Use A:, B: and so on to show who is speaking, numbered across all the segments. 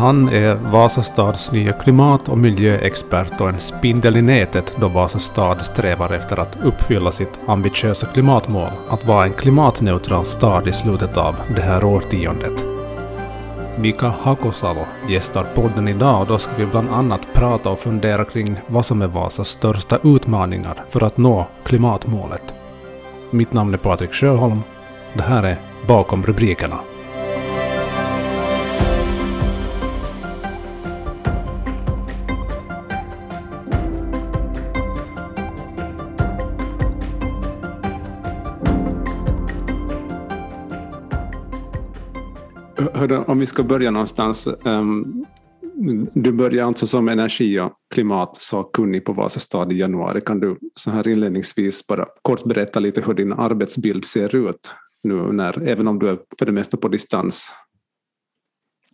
A: Han är Vasastads nya klimat och miljöexpert och en spindel i nätet då Vasastad strävar efter att uppfylla sitt ambitiösa klimatmål att vara en klimatneutral stad i slutet av det här årtiondet. Mika Hakosalo gästar podden idag och då ska vi bland annat prata och fundera kring vad som är Vasas största utmaningar för att nå klimatmålet. Mitt namn är Patrik Sjöholm. Det här är Bakom rubrikerna. Hörde, om vi ska börja någonstans. Um, du började alltså som energi och klimatsakkunnig på Vasastad i januari. Kan du så här inledningsvis bara kort berätta lite hur din arbetsbild ser ut nu, när, även om du är för det mesta på distans?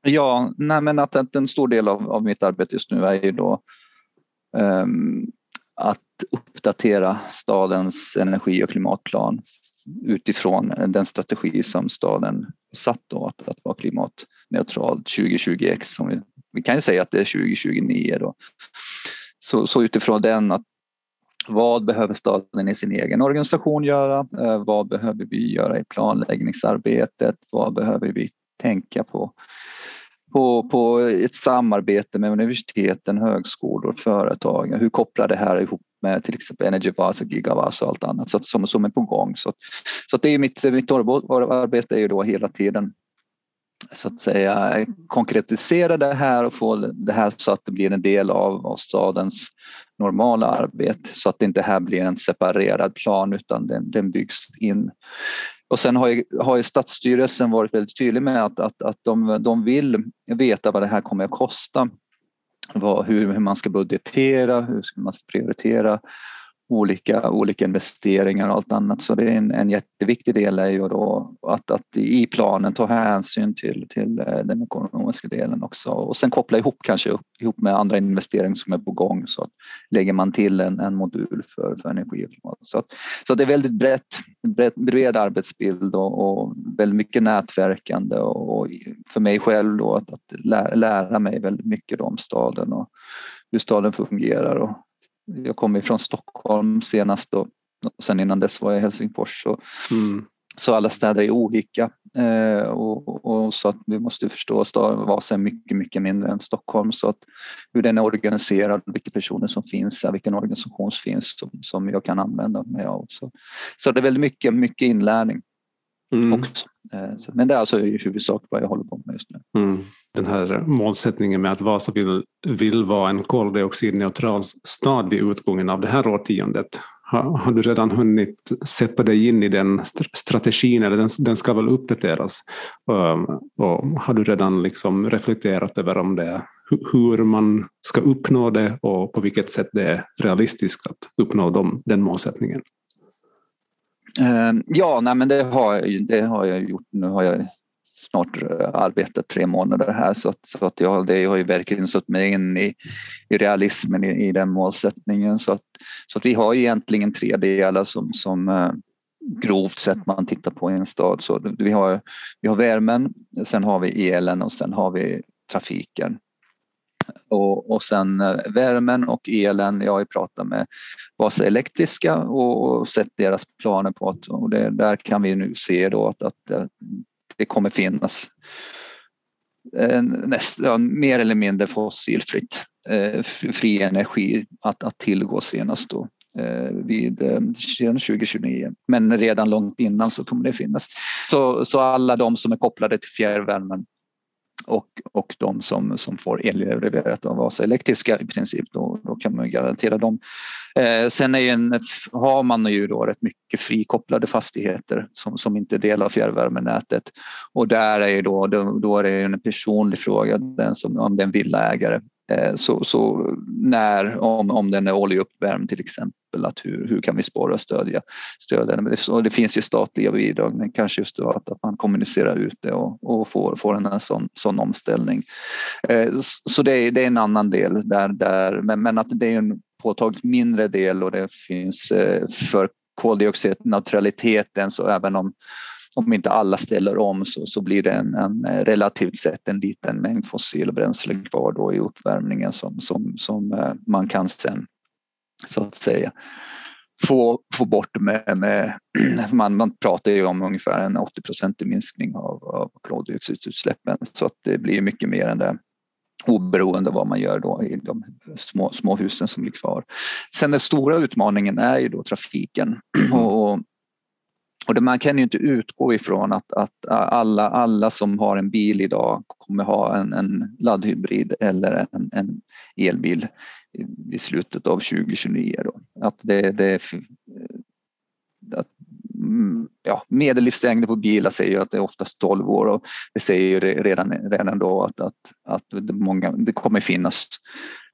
B: Ja, nej men att, att en stor del av, av mitt arbete just nu är ju då um, att uppdatera stadens energi och klimatplan utifrån den strategi som staden satt då att, att vara klimatneutral 2020x. Som vi, vi kan ju säga att det är 2029 då. Så, så utifrån den att vad behöver staden i sin egen organisation göra? Eh, vad behöver vi göra i planläggningsarbetet? Vad behöver vi tänka på? På, på ett samarbete med universiteten, högskolor, företag. Hur kopplar det här ihop med till exempel Energy Vasa, Gigavasa och allt annat så, som, som är på gång. Så, så det är mitt, mitt arbete är ju då hela tiden så att säga konkretisera det här och få det här så att det blir en del av, av stadens normala arbete så att det inte här blir en separerad plan utan den, den byggs in. Och sen har ju, har ju Stadsstyrelsen varit väldigt tydlig med att, att, att de, de vill veta vad det här kommer att kosta vad, hur, hur man ska budgetera, hur man ska prioritera olika, olika investeringar och allt annat. Så det är en, en jätteviktig del är ju då att, att i planen ta hänsyn till, till eh, den ekonomiska delen också och sen koppla ihop kanske ihop med andra investeringar som är på gång så att lägger man till en, en modul för, för energi och klimat. Så, att, så det är väldigt brett, brett, bred arbetsbild och, och väldigt mycket nätverkande och, och för mig själv då att, att lära, lära mig väldigt mycket om staden och hur staden fungerar och jag kommer från Stockholm senast och sen innan dess var jag i Helsingfors. Så, mm. så alla städer är olika eh, och, och, så att vi måste förstå att Vasa är mycket, mycket mindre än Stockholm så att hur den är organiserad, vilka personer som finns här, vilken organisation som finns som, som jag kan använda mig av. Så, så det är väldigt mycket, mycket inlärning mm. också. Eh, men det är alltså i huvudsak vad jag håller på med just nu. Mm.
A: Den här målsättningen med att Vasa vill, vill vara en koldioxidneutral stad vid utgången av det här årtiondet. Har, har du redan hunnit sätta dig in i den strategin, eller den, den ska väl uppdateras? Um, och har du redan liksom reflekterat över om det, hur man ska uppnå det och på vilket sätt det är realistiskt att uppnå dem, den målsättningen?
B: Ehm, ja, nej, men det har, det har jag gjort. Nu har jag snart arbetat tre månader här så att, så att jag, det har ju verkligen satt mig in i, i realismen i, i den målsättningen. Så att, så att vi har egentligen tre delar som, som eh, grovt sett man tittar på i en stad. Så vi har, vi har värmen, sen har vi elen och sen har vi trafiken. Och, och sen eh, värmen och elen, jag har ju pratat med Vasa Elektriska och, och sett deras planer på att och det, där kan vi nu se då att, att eh, det kommer finnas eh, näst, ja, mer eller mindre fossilfritt eh, fri energi att, att tillgå senast då vid 2029. Men redan långt innan så kommer det finnas. Så, så alla de som är kopplade till fjärrvärmen och, och de som, som får el av Vasa Elektriska i princip, då, då kan man garantera dem. Eh, sen är en, har man ju då rätt mycket frikopplade fastigheter som, som inte delar fjärrvärmenätet och där är då, då, då är det en personlig fråga, den som, om det är en villaägare Eh, så, så, när, om, om den är oljeuppvärmd till exempel, att hur, hur kan vi spåra och stödja, stödja den? Och det finns ju statliga bidrag, men kanske just då att, att man kommunicerar ut det och, och får, får en sån, sån omställning. Eh, så det är, det är en annan del där, där men, men att det är en påtagligt mindre del och det finns eh, för koldioxidneutraliteten så även om om inte alla ställer om så, så blir det en, en relativt sett en liten mängd fossilbränsle kvar då i uppvärmningen som, som, som eh, man kan sen så att säga få, få bort med, med man, man pratar ju om ungefär en 80% minskning av, av koldioxidutsläppen så att det blir mycket mer än det oberoende vad man gör då i de små, små husen som blir kvar. Sen den stora utmaningen är ju då trafiken. Och, och man kan ju inte utgå ifrån att, att alla, alla som har en bil idag kommer ha en, en laddhybrid eller en, en elbil i slutet av 2029. Då. Att det, det att, mm, ja, medellivslängden på bilar säger ju att det är oftast 12 år och det säger ju redan, redan då att, att, att det, många, det kommer finnas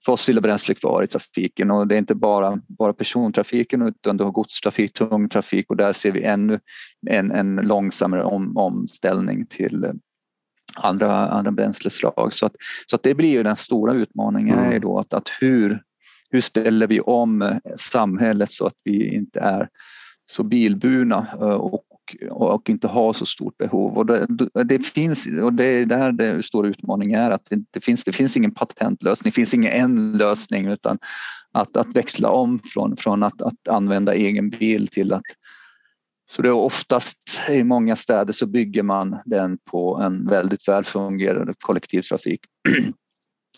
B: fossila bränsle kvar i trafiken och det är inte bara, bara persontrafiken utan du har godstrafik, tung trafik och där ser vi ännu en, en långsammare om, omställning till andra, andra bränsleslag. Så, att, så att det blir ju den stora utmaningen mm. är då att, att hur, hur ställer vi om samhället så att vi inte är så bilburna eh, och, och inte ha så stort behov. Och det, det, finns, och det är där den stora utmaningen är att det, det, finns, det finns ingen patentlösning, det finns ingen en lösning utan att, att växla om från, från att, att använda egen bil till att så det är oftast i många städer så bygger man den på en väldigt väl fungerande kollektivtrafik.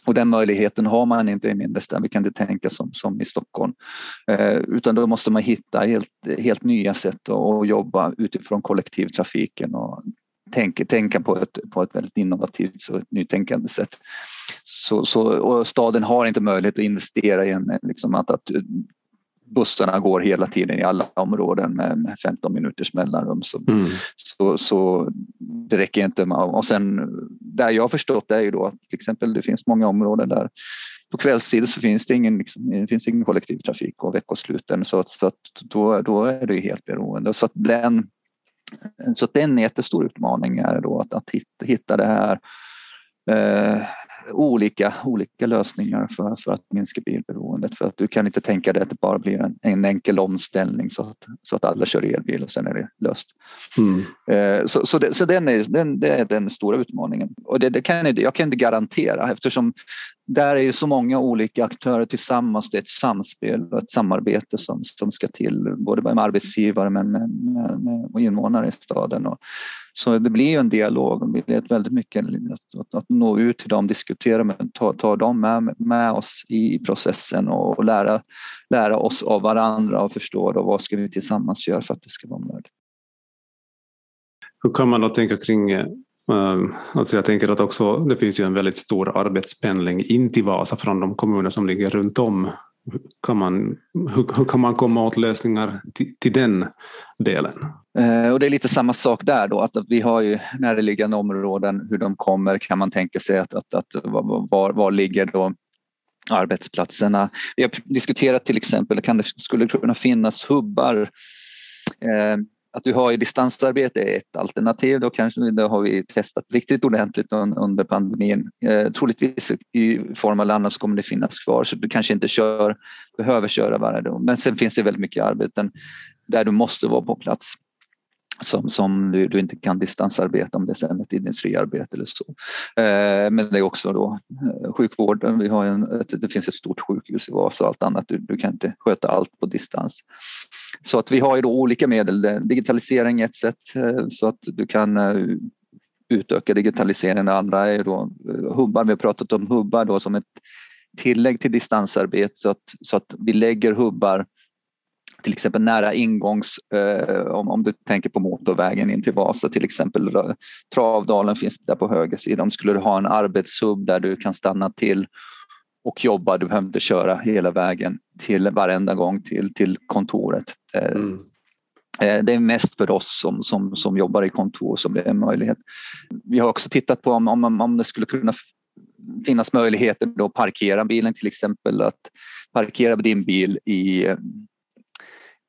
B: Och den möjligheten har man inte i mindre städer, vi kan inte tänka som, som i Stockholm. Eh, utan då måste man hitta helt, helt nya sätt att jobba utifrån kollektivtrafiken och tänka, tänka på, ett, på ett väldigt innovativt och nytänkande sätt. Så, så, och staden har inte möjlighet att investera i en, liksom att, att bussarna går hela tiden i alla områden med 15 minuters mellanrum. Så, mm. så, så, det räcker inte med, och sen där jag har förstått är ju då att till exempel det finns många områden där på kvällstid så finns det ingen, liksom, det finns ingen kollektivtrafik och veckosluten så, så att då, då är det helt beroende. Så att den, så att det är en jättestor utmaning är då att, att hitta, hitta det här eh, olika, olika lösningar för, för att minska bilberoendet. För att du kan inte tänka dig att det bara blir en, en enkel omställning så att, så att alla kör elbil och sen är det löst. Mm. Eh, så, så, det, så den är, den, det är den stora utmaningen. Och det, det kan jag, jag kan inte garantera eftersom där är ju så många olika aktörer tillsammans. Det är ett samspel och ett samarbete som, som ska till, både med arbetsgivare men med, med, med invånare i staden. Och, så det blir ju en dialog. Det är väldigt mycket att, att, nå ut till dem, diskutera med ta, ta dem med, med oss i processen och lära, lära oss av varandra och förstå då vad ska vi tillsammans göra för att det ska vara möjligt.
A: Hur kan man då tänka kring eh, Ehm, alltså jag tänker att också det finns ju en väldigt stor arbetspendling in till Vasa från de kommuner som ligger runt om. Kan man, hur, hur kan man komma åt lösningar till, till den delen?
B: Ehm, och det är lite samma sak där då, att vi har ju närliggande områden, hur de kommer kan man tänka sig att, att, att var, var ligger då arbetsplatserna. Vi har diskuterat till exempel, kan det skulle kunna finnas hubbar eh, att du har i distansarbete är ett alternativ. Då kanske det har vi testat riktigt ordentligt under pandemin. Eh, troligtvis i form av annars kommer det finnas kvar så du kanske inte kör, behöver köra varje dag. Men sen finns det väldigt mycket arbeten där du måste vara på plats som, som du, du, inte kan distansarbeta om det är ett industriarbete eller så. Eh, men det är också då eh, sjukvården. Vi har en, ett, det finns ett stort sjukhus i Vasa och allt annat. Du, du, kan inte sköta allt på distans. Så att vi har ju då olika medel. Digitalisering är ett sätt eh, så att du kan eh, utöka digitaliseringen. Det andra är då eh, hubbar. Vi har pratat om hubbar då som ett tillägg till distansarbete så att, så att vi lägger hubbar till exempel nära ingångs, eh, om, om du tänker på motorvägen in till Vasa till exempel, Travdalen finns där på höger sida. Om skulle du ha en arbetshubb där du kan stanna till och jobba, du behöver inte köra hela vägen till varenda gång till, till kontoret. Eh, mm. Eh, det är mest för oss som, som, som jobbar i kontor som det är en möjlighet. Vi har också tittat på om, om, om det skulle kunna finnas möjligheter att parkera bilen till exempel, att parkera din bil i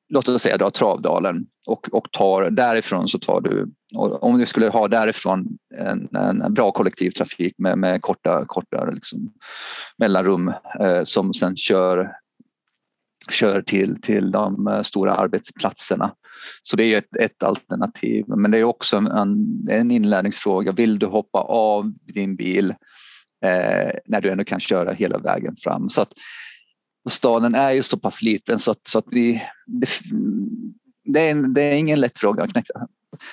B: låt oss säga du har Travdalen och, och tar därifrån så tar du, om du skulle ha därifrån en, en bra kollektivtrafik med, med korta, korta liksom mellanrum eh, som sen kör kör till, till de eh, stora arbetsplatserna. Så det är ett, ett alternativ. Men det är också en, en inlärningsfråga. Vill du hoppa av din bil eh, när du ändå kan köra hela vägen fram? Så att, staden är ju så pass liten så att, så att vi, det, det, är, det är ingen lätt fråga att knäcka.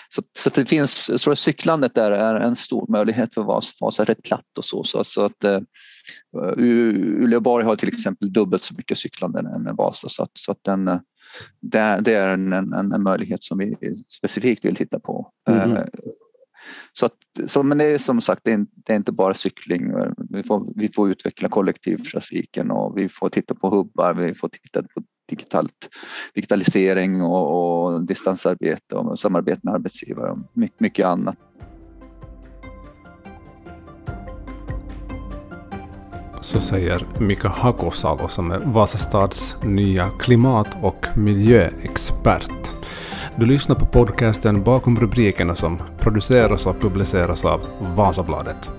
B: Så, så det finns, jag tror att cyklandet där är en stor möjlighet för Vasa, Vasa är rätt platt och så. Så, så att, uh, Uleåborg har till exempel dubbelt så mycket cyklande än Vasa så att, så att den, eh, det, det är en, en, en, möjlighet som vi specifikt vill titta på. Mm. Uh, så, att, så men det är som sagt, det är, det är, inte bara cykling. Vi får, vi får utveckla kollektivtrafiken och vi får titta på hubbar, vi får titta på digitalt, digitalisering och, och distansarbete och samarbete med arbetsgivare och mycket, mycket annat.
A: Så säger Mika Hakosalo som är Vasastads nya klimat och miljöexpert. Du lyssnar på podcasten Bakom rubrikerna som produceras och publiceras av Vasabladet.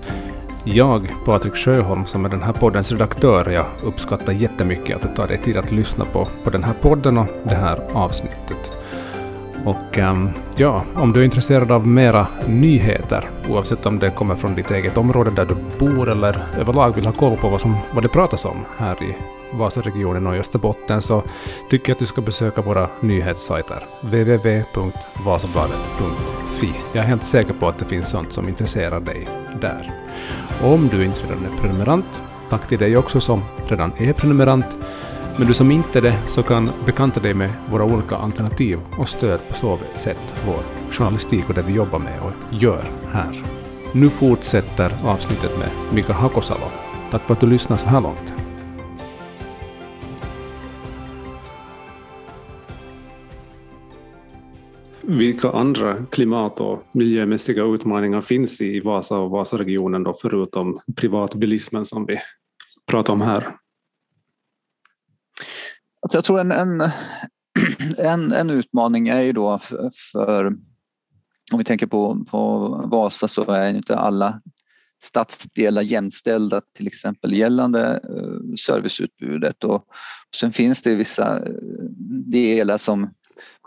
A: Jag, Patrik Sjöholm, som är den här poddens redaktör, jag uppskattar jättemycket att du tar dig tid att lyssna på, på den här podden och det här avsnittet. Och ehm, ja, om du är intresserad av mera nyheter, oavsett om det kommer från ditt eget område där du bor eller överlag vill ha koll på vad, som, vad det pratas om här i Vasaregionen och i Österbotten, så tycker jag att du ska besöka våra nyhetssajter. www.vasabladet.fi. Jag är helt säker på att det finns sånt som intresserar dig där. Om du inte redan är prenumerant, tack till dig också som redan är prenumerant. Men du som inte är det så kan bekanta dig med våra olika alternativ och stöd på så sätt vår journalistik och det vi jobbar med och gör här. Nu fortsätter avsnittet med Mika Hakosalo. Tack för att du lyssnar så här långt. Vilka andra klimat och miljömässiga utmaningar finns i Vasa och Vasaregionen då förutom privatbilismen som vi pratar om här?
B: Alltså jag tror en, en, en, en utmaning är ju då för, för om vi tänker på, på Vasa så är inte alla stadsdelar jämställda till exempel gällande eh, serviceutbudet. Och sen finns det vissa eh, delar som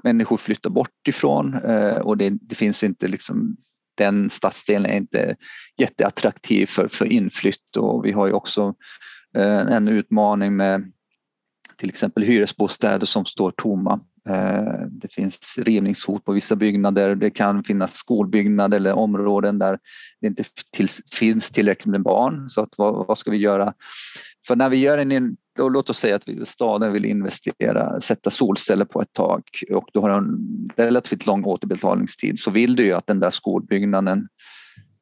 B: människor flyttar bort ifrån eh, och det, det finns inte liksom den stadsdelen är inte jätteattraktiv för, för inflytt. Och vi har ju också en utmaning med till exempel hyresbostäder som står tomma. Eh, det finns rivningshot på vissa byggnader. Det kan finnas skolbyggnader eller områden där det inte till, finns tillräckligt med barn. Så att vad, vad, ska vi göra? För när vi gör en och låt oss säga att vi, staden vill investera, sätta solceller på ett tak och du har en relativt lång återbetalningstid så vill du ju att den där skolbyggnaden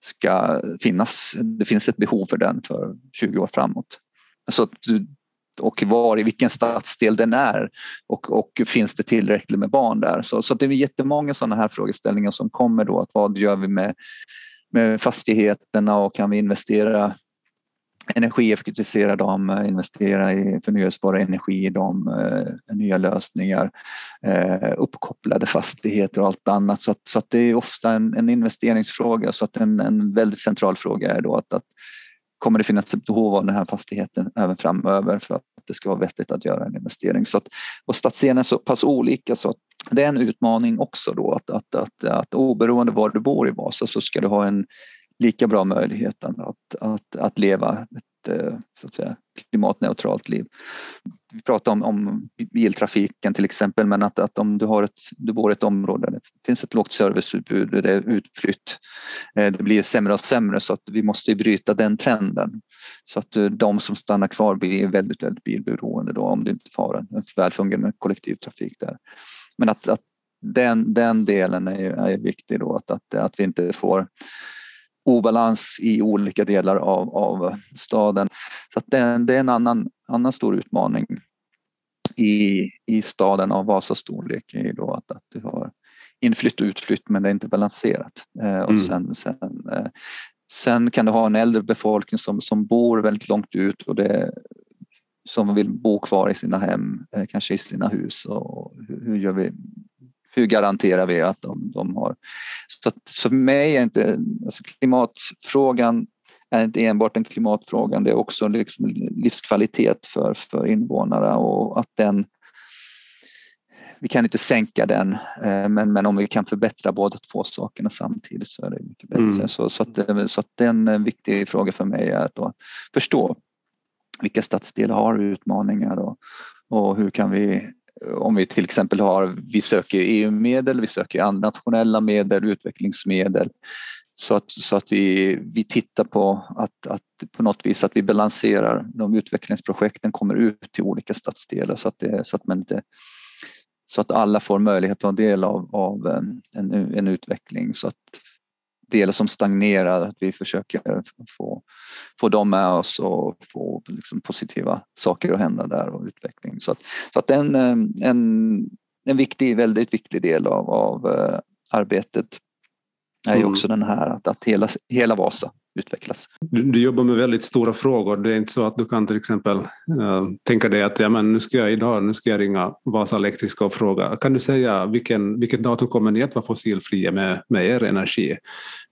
B: ska finnas. Det finns ett behov för den för 20 år framåt. Så att du, och var i vilken stadsdel den är och, och finns det tillräckligt med barn där. Så, så det är jättemånga sådana här frågeställningar som kommer då. Att vad gör vi med, med fastigheterna och kan vi investera energieffektivisera dem, investera i förnyelsebar energi i dem, eh, nya lösningar, eh, uppkopplade fastigheter och allt annat. Så, att, så att det är ofta en, en investeringsfråga så att en, en väldigt central fråga är då att, att kommer det finnas ett behov av den här fastigheten även framöver för att det ska vara vettigt att göra en investering. Så att, och stadsdelen är så pass olika så att det är en utmaning också då att, att, att, att oberoende var du bor i Vasa så ska du ha en lika bra möjligheten att, att, att leva ett eh, så att säga, klimatneutralt liv. Vi pratar om, om biltrafiken till exempel men att, att om du, har ett, du bor i ett område där det finns ett lågt serviceutbud, det är utflytt, eh, det blir sämre och sämre så att vi måste bryta den trenden. Så att eh, de som stannar kvar blir väldigt, väldigt bilberoende då om du inte har en, en välfungerande kollektivtrafik där. Men att, att den, den delen är, är viktig då att, att, att vi inte får obalans i olika delar av, av staden. Så det, det är en annan, annan stor utmaning i, i staden av Vasas storlek är då att, att du har inflytt och utflytt men det är inte balanserat. Eh, och mm. sen, sen, eh, sen kan du ha en äldre befolkning som, som bor väldigt långt ut och det, som vill bo kvar i sina hem, eh, kanske i sina hus. Och hur, hur gör vi hur garanterar vi att de, de har... Så för mig är inte alltså klimatfrågan är inte enbart en klimatfråga, det är också liksom livskvalitet för, för invånare och att den vi kan inte sänka den, eh, men, men om vi kan förbättra båda två sakerna samtidigt så är det mycket bättre. Mm. Så, så, att, så att är en viktig fråga för mig är att förstå vilka stadsdelar har utmaningar och, och hur kan vi om vi till exempel har, vi söker EU-medel, vi söker andra nationella medel, utvecklingsmedel. Så att, så att vi, vi tittar på att, att på något vis att vi balanserar de utvecklingsprojekten kommer ut till olika stadsdelar så att, det, så att man inte så att alla får möjlighet att ta del av, av en, en, en utveckling så att delar som stagnerar, att vi försöker få, få dem med oss och få liksom positiva saker att hända där och utveckling. Så att, så att en, en, en viktig, väldigt viktig del av, av uh, arbetet är ju mm. också den här att, att hela, hela Vasa utvecklas.
A: Du, du, jobbar med väldigt stora frågor. Det är inte så att du kan till exempel uh, tänka dig att ja, men nu ska jag idag nu ska jag ringa Vasa Elektriska och fråga kan du säga vilken, vilket datum kommer ni att vara fossilfria med, med er energi?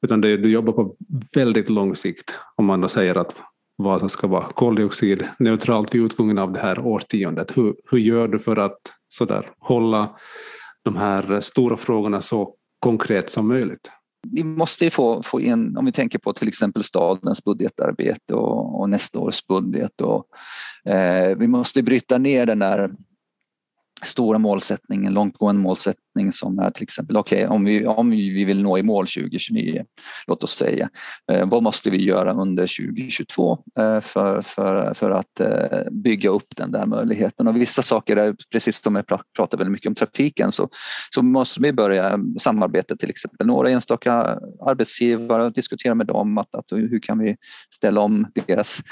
A: Utan det, du jobbar på väldigt lång sikt om man då säger att Vasa ska vara koldioxidneutralt vid utgången av det här årtiondet. Hur, hur gör du för att sådär, hålla de här stora frågorna så konkret som möjligt?
B: Vi måste få, få in, om vi tänker på till exempel stadens budgetarbete och, och nästa års budget. Och, eh, vi måste bryta ner den där stora målsättningen, långtgående målsättning som är till exempel, okej okay, om, vi, om vi vill nå i mål 2029, låt oss säga, eh, vad måste vi göra under 2022 eh, för, för, för att eh, bygga upp den där möjligheten? Och vissa saker, är, precis som jag pratar väldigt mycket om trafiken, så, så måste vi börja samarbeta till exempel några enstaka arbetsgivare och diskutera med dem att, att hur kan vi ställa om deras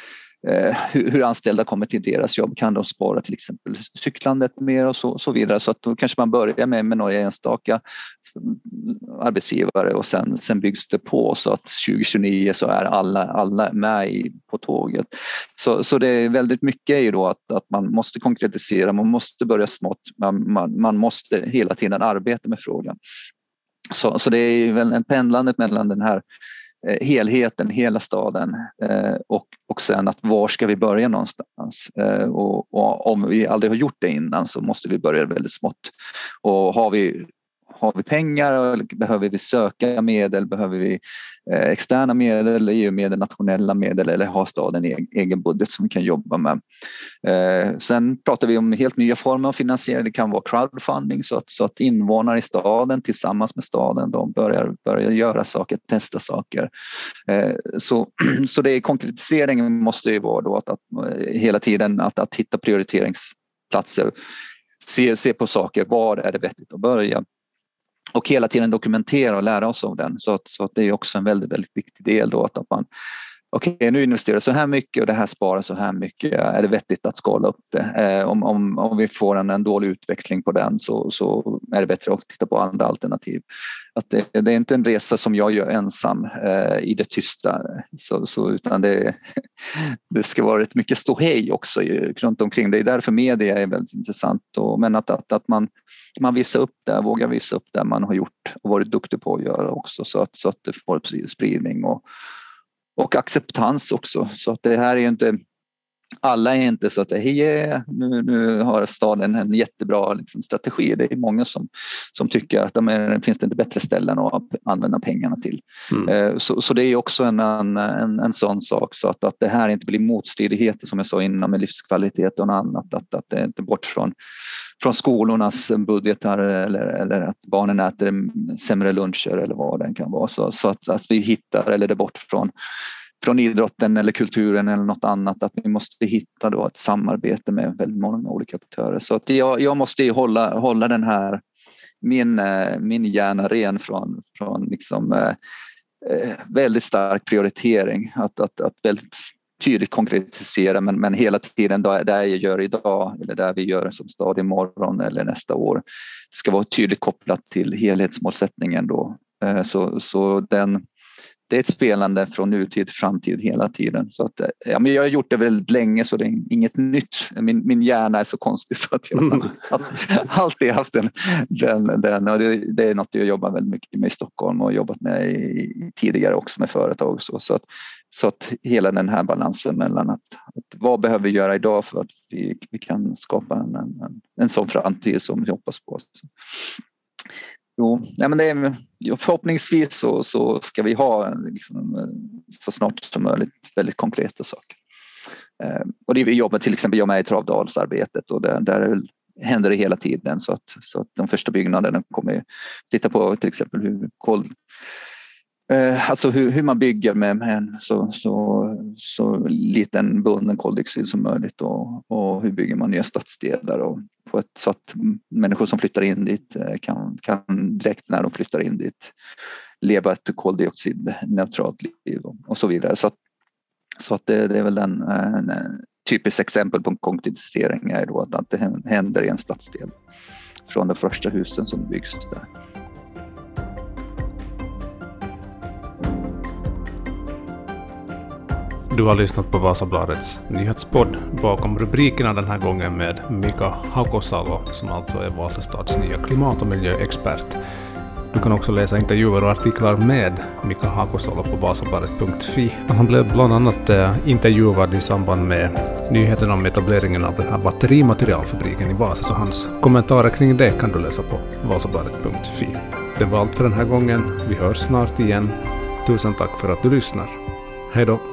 B: Eh, hur, anställda kommer till deras jobb. Kan de spara till exempel cyklandet mer och så, så vidare. Så att då kanske man börjar med, med några enstaka arbetsgivare och sen, sen byggs det på så att 2029 så är alla, alla med i, på tåget. Så, så det är väldigt mycket är ju då att, att man måste konkretisera, man måste börja smått, man, man, man måste hela tiden arbeta med frågan. Så, så det är väl en pendlandet mellan den här Eh, helheten, hela staden eh, och, och sen att var ska vi börja någonstans? Eh, och, och, om vi aldrig har gjort det innan så måste vi börja väldigt smått. Och har vi har vi pengar? Behöver vi söka medel? Behöver vi eh, externa medel, EU-medel, nationella medel eller har staden egen budget som vi kan jobba med? Eh, sen pratar vi om helt nya former av finansiering. Det kan vara crowdfunding så att, så att invånare i staden tillsammans med staden de börjar, börjar göra saker, testa saker. Eh, så, så det är konkretiseringen måste ju vara då att, att hela tiden att, att hitta prioriteringsplatser se, se på saker, var är det vettigt att börja? Och hela tiden dokumentera och lära oss av den. Så, att, så att det är också en väldigt, väldigt viktig del då att, man okej okay, nu investerar så här mycket och det här sparar så här mycket. Är det vettigt att skala upp det? Eh, om, om, om vi får en, en dålig utväxling på den så, så är det bättre att titta på andra alternativ. Att det, det är inte en resa som jag gör ensam eh, i det tysta så, så, utan det, det ska vara rätt mycket ståhej också runt omkring. Det är därför media är väldigt intressant. Och, men att, att, att man man visar upp det, vågar visa upp det man har gjort och varit duktig på att göra också så att, så att det får spridning och, och acceptans också. Så att det här är inte alla är inte så att yeah, nu, nu har staden en jättebra liksom, strategi. Det är många som, som tycker att de finns det inte bättre ställen att använda pengarna till. Mm. Eh, så, så det är också en, en, en, en sån sak så att, att det här inte blir motstridigheter som jag sa innan med livskvalitet och annat. Att, att det är inte bort från, från skolornas budgetar eller, eller att barnen äter sämre luncher eller vad det kan vara. Så, så att, att vi hittar, eller det är bort från från idrotten eller kulturen eller något annat att vi måste hitta då ett samarbete med väldigt många olika aktörer. Så att jag, jag måste hålla, hålla den här min, eh, min hjärna ren från, från liksom, eh, eh, väldigt stark prioritering. Att, att, att väldigt tydligt konkretisera men, men hela tiden det jag gör idag eller det vi gör som stad imorgon eller nästa år ska vara tydligt kopplat till helhetsmålsättningen då. Eh, så, så den, det är ett spelande från nutid till framtid hela tiden. Så att, ja, men jag har gjort det väldigt länge så det är inget nytt. Min, min hjärna är så konstig så att jag mm. har alltid haft den. den, den och det, det, är något jag jobbar väldigt mycket med i Stockholm och jobbat med i, tidigare också med företag. Så, så, att, så att hela den här balansen mellan att, att vad behöver vi göra idag för att vi, vi kan skapa en, en, en sån framtid som vi hoppas på. Så. Jo, nej men det är, förhoppningsvis så, så ska vi ha liksom, så snart som möjligt väldigt konkreta saker. Eh, och det vi jobbar till exempel, jag med i Travdalsarbetet och där, där händer det hela tiden så att, så att de första byggnaderna kommer titta på till exempel hur kol, Eh, alltså hur, hur, man bygger med, med en så, så, så liten bunden koldioxid som möjligt och, och hur bygger man nya stadsdelar och på ett, så att människor som flyttar in dit eh, kan, kan direkt när de flyttar in dit leva ett koldioxidneutralt liv och, så vidare. Så, att, så att det, det är väl eh, en, eh, en, typiskt exempel på en konkretisering är då att, att det händer i en stadsdel från de första husen som byggs där.
A: Du har lyssnat på Vasabladets nyhetspodd bakom rubrikerna den här gången med Mika Hakosalo som alltså är Vasastads nya klimat och miljöexpert. Du kan också läsa intervjuer och artiklar med Mika Hakosalo på vasabladet.fi. Han blev bland annat eh, intervjuad i samband med nyheten om etableringen av den här batterimaterialfabriken i Vasa, så hans kommentarer kring det kan du läsa på vasabladet.fi. Det var allt för den här gången. Vi hörs snart igen. Tusen tack för att du lyssnar. Hej då!